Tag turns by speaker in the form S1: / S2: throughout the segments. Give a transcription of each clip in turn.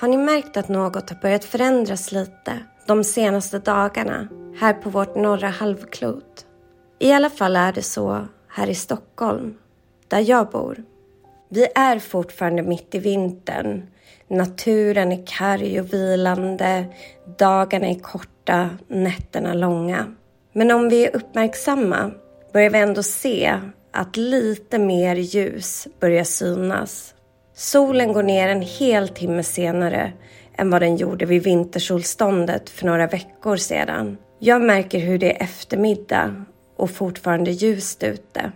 S1: Har ni märkt att något har börjat förändras lite de senaste dagarna här på vårt norra halvklot? I alla fall är det så här i Stockholm, där jag bor. Vi är fortfarande mitt i vintern. Naturen är karg och vilande, dagarna är korta, nätterna långa. Men om vi är uppmärksamma börjar vi ändå se att lite mer ljus börjar synas. Solen går ner en hel timme senare än vad den gjorde vid vintersolståndet för några veckor sedan. Jag märker hur det är eftermiddag och fortfarande ljust ute.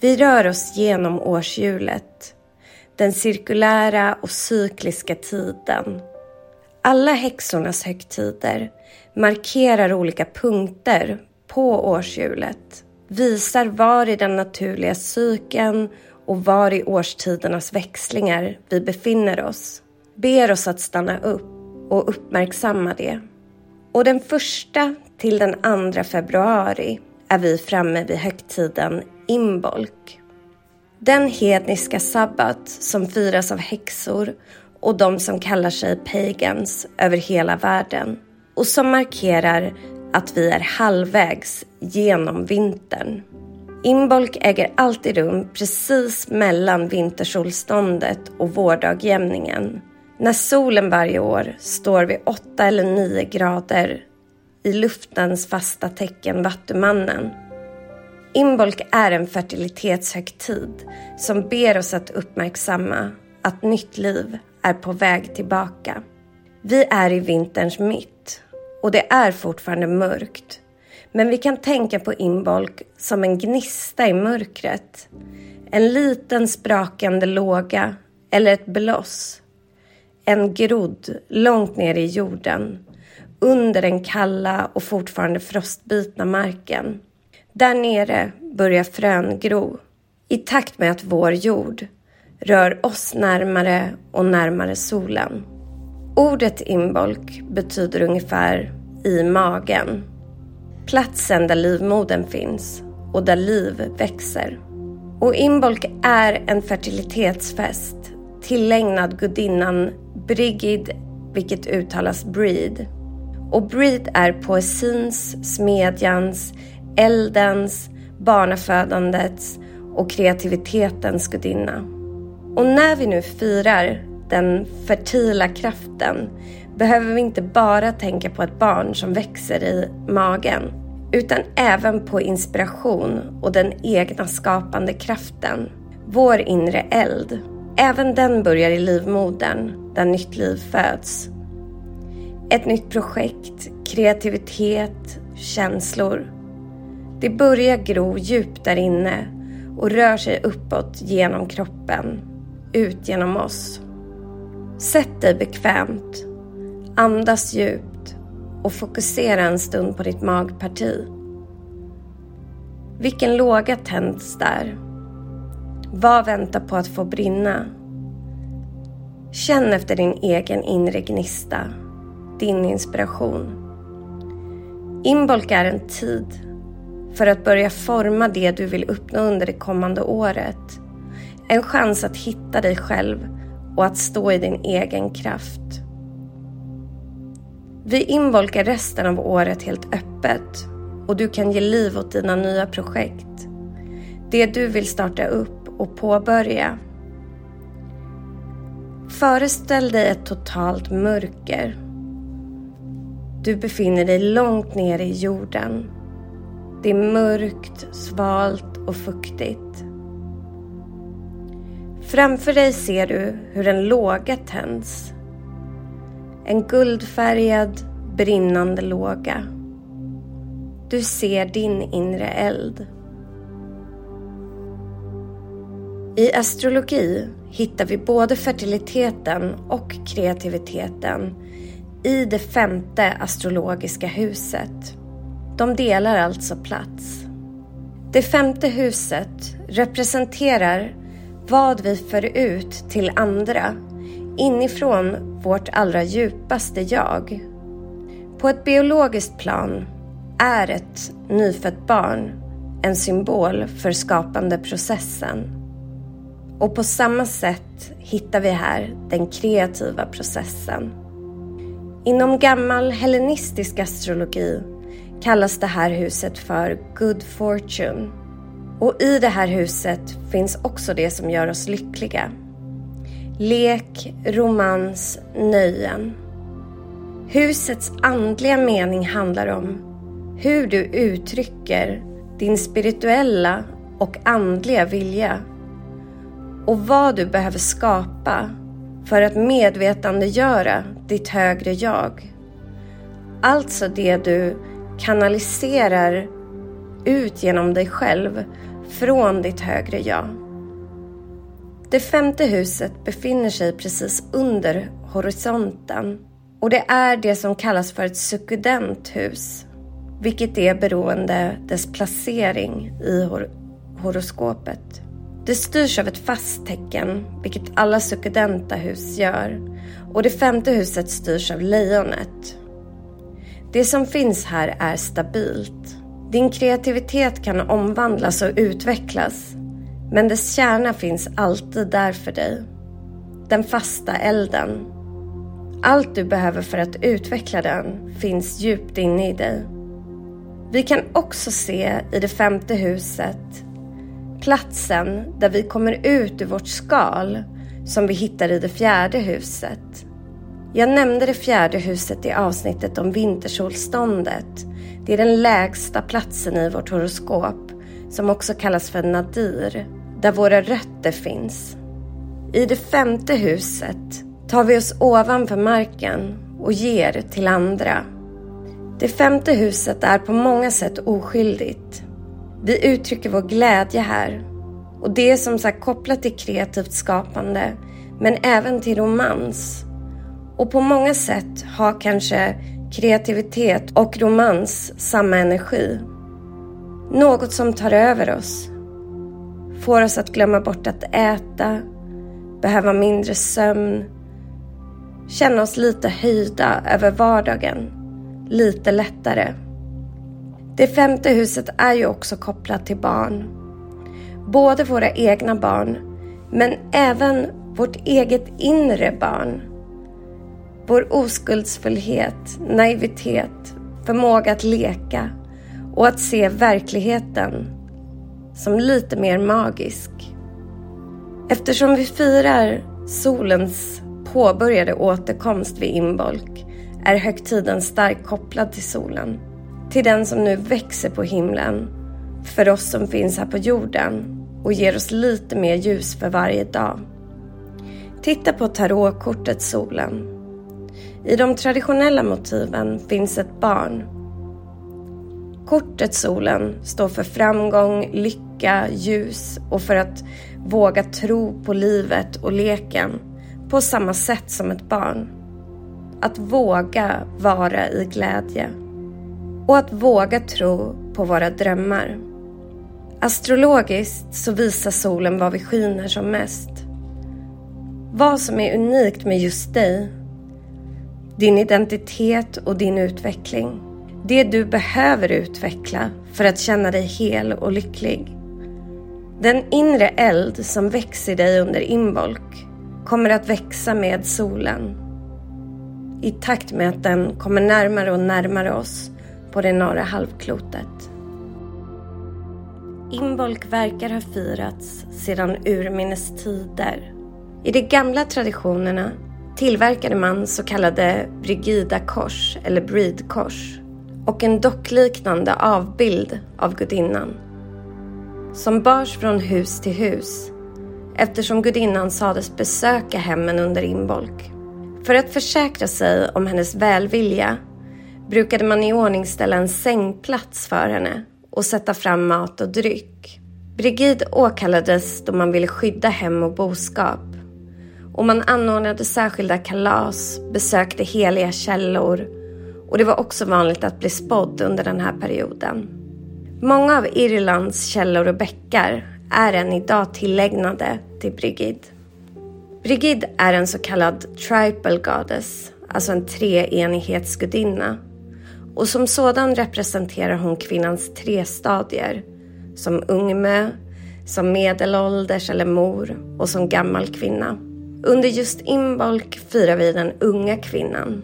S1: Vi rör oss genom årshjulet, den cirkulära och cykliska tiden. Alla häxornas högtider markerar olika punkter på årshjulet, visar var i den naturliga cykeln och var i årstidernas växlingar vi befinner oss, ber oss att stanna upp och uppmärksamma det. Och den första till den andra februari är vi framme vid högtiden Imbolc. Den hedniska sabbat som firas av häxor och de som kallar sig pagans över hela världen och som markerar att vi är halvvägs genom vintern. Imbolc äger alltid rum precis mellan vintersolståndet och vårdagjämningen. När solen varje år står vid 8 eller 9 grader i luftens fasta tecken Vattumannen. Imbolc är en fertilitetshögtid som ber oss att uppmärksamma att nytt liv är på väg tillbaka. Vi är i vinterns mitt och det är fortfarande mörkt. Men vi kan tänka på Imbolc som en gnista i mörkret. En liten sprakande låga eller ett bloss. En grodd långt ner i jorden under den kalla och fortfarande frostbitna marken. Där nere börjar frön gro i takt med att vår jord rör oss närmare och närmare solen. Ordet imbolk betyder ungefär i magen. Platsen där livmodern finns och där liv växer. Och Imbolc är en fertilitetsfest tillägnad gudinnan Brigid, vilket uttalas Breed. Och Breed är poesins, smedjans, eldens, barnafödandets och kreativitetens gudinna. Och när vi nu firar den fertila kraften behöver vi inte bara tänka på ett barn som växer i magen utan även på inspiration och den egna skapande kraften. Vår inre eld. Även den börjar i livmodern där nytt liv föds. Ett nytt projekt, kreativitet, känslor. Det börjar gro djupt där inne och rör sig uppåt genom kroppen, ut genom oss. Sätt dig bekvämt, andas djupt och fokusera en stund på ditt magparti. Vilken låga tänds där? Vad väntar på att få brinna? Känn efter din egen inre gnista, din inspiration. Inbolk är en tid för att börja forma det du vill uppnå under det kommande året. En chans att hitta dig själv och att stå i din egen kraft. Vi involkar resten av året helt öppet och du kan ge liv åt dina nya projekt. Det du vill starta upp och påbörja. Föreställ dig ett totalt mörker. Du befinner dig långt ner i jorden. Det är mörkt, svalt och fuktigt. Framför dig ser du hur en låga tänds. En guldfärgad, brinnande låga. Du ser din inre eld. I astrologi hittar vi både fertiliteten och kreativiteten i det femte astrologiska huset. De delar alltså plats. Det femte huset representerar vad vi för ut till andra inifrån vårt allra djupaste jag. På ett biologiskt plan är ett nyfött barn en symbol för skapandeprocessen. Och på samma sätt hittar vi här den kreativa processen. Inom gammal hellenistisk astrologi kallas det här huset för Good Fortune. Och i det här huset finns också det som gör oss lyckliga. Lek, romans, nöjen. Husets andliga mening handlar om hur du uttrycker din spirituella och andliga vilja och vad du behöver skapa för att medvetandegöra ditt högre jag. Alltså det du kanaliserar ut genom dig själv från ditt högre jag. Det femte huset befinner sig precis under horisonten och det är det som kallas för ett sukkudent hus, vilket är beroende dess placering i hor horoskopet. Det styrs av ett fast tecken, vilket alla sukkudenta hus gör, och det femte huset styrs av lejonet. Det som finns här är stabilt. Din kreativitet kan omvandlas och utvecklas, men dess kärna finns alltid där för dig. Den fasta elden. Allt du behöver för att utveckla den finns djupt inne i dig. Vi kan också se i det femte huset platsen där vi kommer ut ur vårt skal som vi hittar i det fjärde huset. Jag nämnde det fjärde huset i avsnittet om vintersolståndet. Det är den lägsta platsen i vårt horoskop som också kallas för nadir, där våra rötter finns. I det femte huset tar vi oss ovanför marken och ger till andra. Det femte huset är på många sätt oskyldigt. Vi uttrycker vår glädje här. Och det är som sagt kopplat till kreativt skapande, men även till romans. Och på många sätt har kanske kreativitet och romans samma energi. Något som tar över oss. Får oss att glömma bort att äta, behöva mindre sömn, känna oss lite höjda över vardagen, lite lättare. Det femte huset är ju också kopplat till barn. Både våra egna barn, men även vårt eget inre barn. Vår oskuldsfullhet, naivitet, förmåga att leka och att se verkligheten som lite mer magisk. Eftersom vi firar solens påbörjade återkomst vid inbolk är högtiden starkt kopplad till solen till den som nu växer på himlen för oss som finns här på jorden och ger oss lite mer ljus för varje dag. Titta på tarotkortet solen. I de traditionella motiven finns ett barn. Kortet solen står för framgång, lycka, ljus och för att våga tro på livet och leken på samma sätt som ett barn. Att våga vara i glädje och att våga tro på våra drömmar. Astrologiskt så visar solen var vi skiner som mest. Vad som är unikt med just dig. Din identitet och din utveckling. Det du behöver utveckla för att känna dig hel och lycklig. Den inre eld som växer i dig under inbolk kommer att växa med solen. I takt med att den kommer närmare och närmare oss på det norra halvklotet. Imbolc verkar ha firats sedan urminnes tider. I de gamla traditionerna tillverkade man så kallade Brigida-kors eller Bridkors och en dockliknande avbild av gudinnan som bars från hus till hus eftersom gudinnan sades besöka hemmen under inbolk. För att försäkra sig om hennes välvilja brukade man iordningställa en sängplats för henne och sätta fram mat och dryck. Brigid åkallades då man ville skydda hem och boskap. Och man anordnade särskilda kalas, besökte heliga källor och det var också vanligt att bli spådd under den här perioden. Många av Irlands källor och bäckar är än idag tillägnade till Brigid. Brigid är en så kallad tribal goddess, alltså en treenighetsgudinna och som sådan representerar hon kvinnans tre stadier som ungmö, som medelålders eller mor och som gammal kvinna. Under just Imbolc firar vi den unga kvinnan.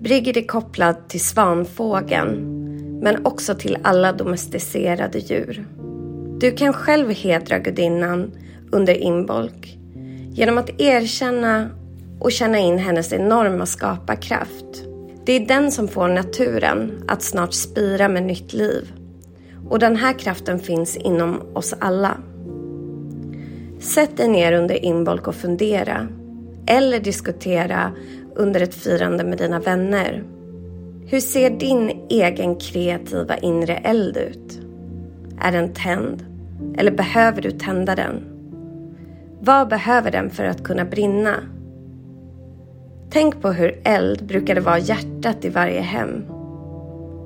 S1: Brigid är kopplad till svanfågeln men också till alla domesticerade djur. Du kan själv hedra gudinnan under Imbolc genom att erkänna och känna in hennes enorma skaparkraft. Det är den som får naturen att snart spira med nytt liv. Och den här kraften finns inom oss alla. Sätt dig ner under inbolk och fundera. Eller diskutera under ett firande med dina vänner. Hur ser din egen kreativa inre eld ut? Är den tänd? Eller behöver du tända den? Vad behöver den för att kunna brinna? Tänk på hur eld brukade vara hjärtat i varje hem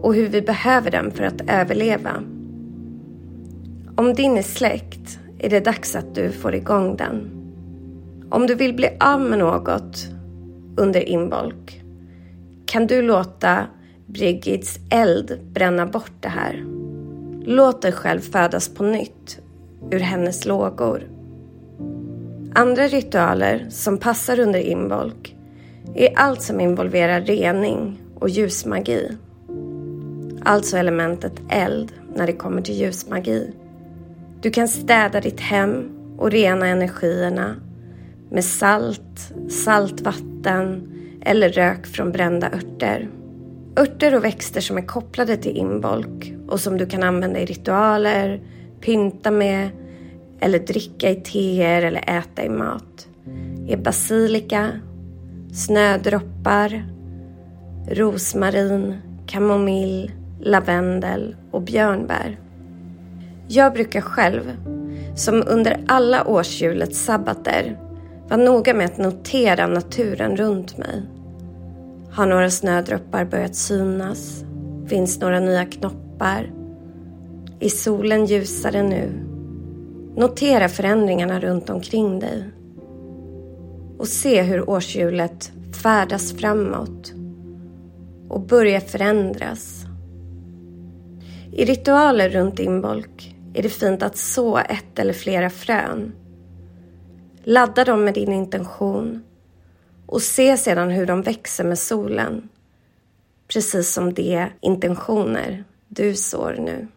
S1: och hur vi behöver den för att överleva. Om din är släckt är det dags att du får igång den. Om du vill bli av med något under inbolk kan du låta Brigids eld bränna bort det här. Låt dig själv födas på nytt ur hennes lågor. Andra ritualer som passar under inbolk är allt som involverar rening och ljusmagi. Alltså elementet eld när det kommer till ljusmagi. Du kan städa ditt hem och rena energierna med salt, saltvatten eller rök från brända örter. Örter och växter som är kopplade till inbolk och som du kan använda i ritualer, pynta med eller dricka i teer eller äta i mat är basilika, snödroppar, rosmarin, kamomill, lavendel och björnbär. Jag brukar själv, som under alla årshjulets sabbater, vara noga med att notera naturen runt mig. Har några snödroppar börjat synas? Finns några nya knoppar? Är solen ljusare nu? Notera förändringarna runt omkring dig och se hur årshjulet färdas framåt och börjar förändras. I ritualer runt inbolk är det fint att så ett eller flera frön. Ladda dem med din intention och se sedan hur de växer med solen. Precis som de intentioner du sår nu.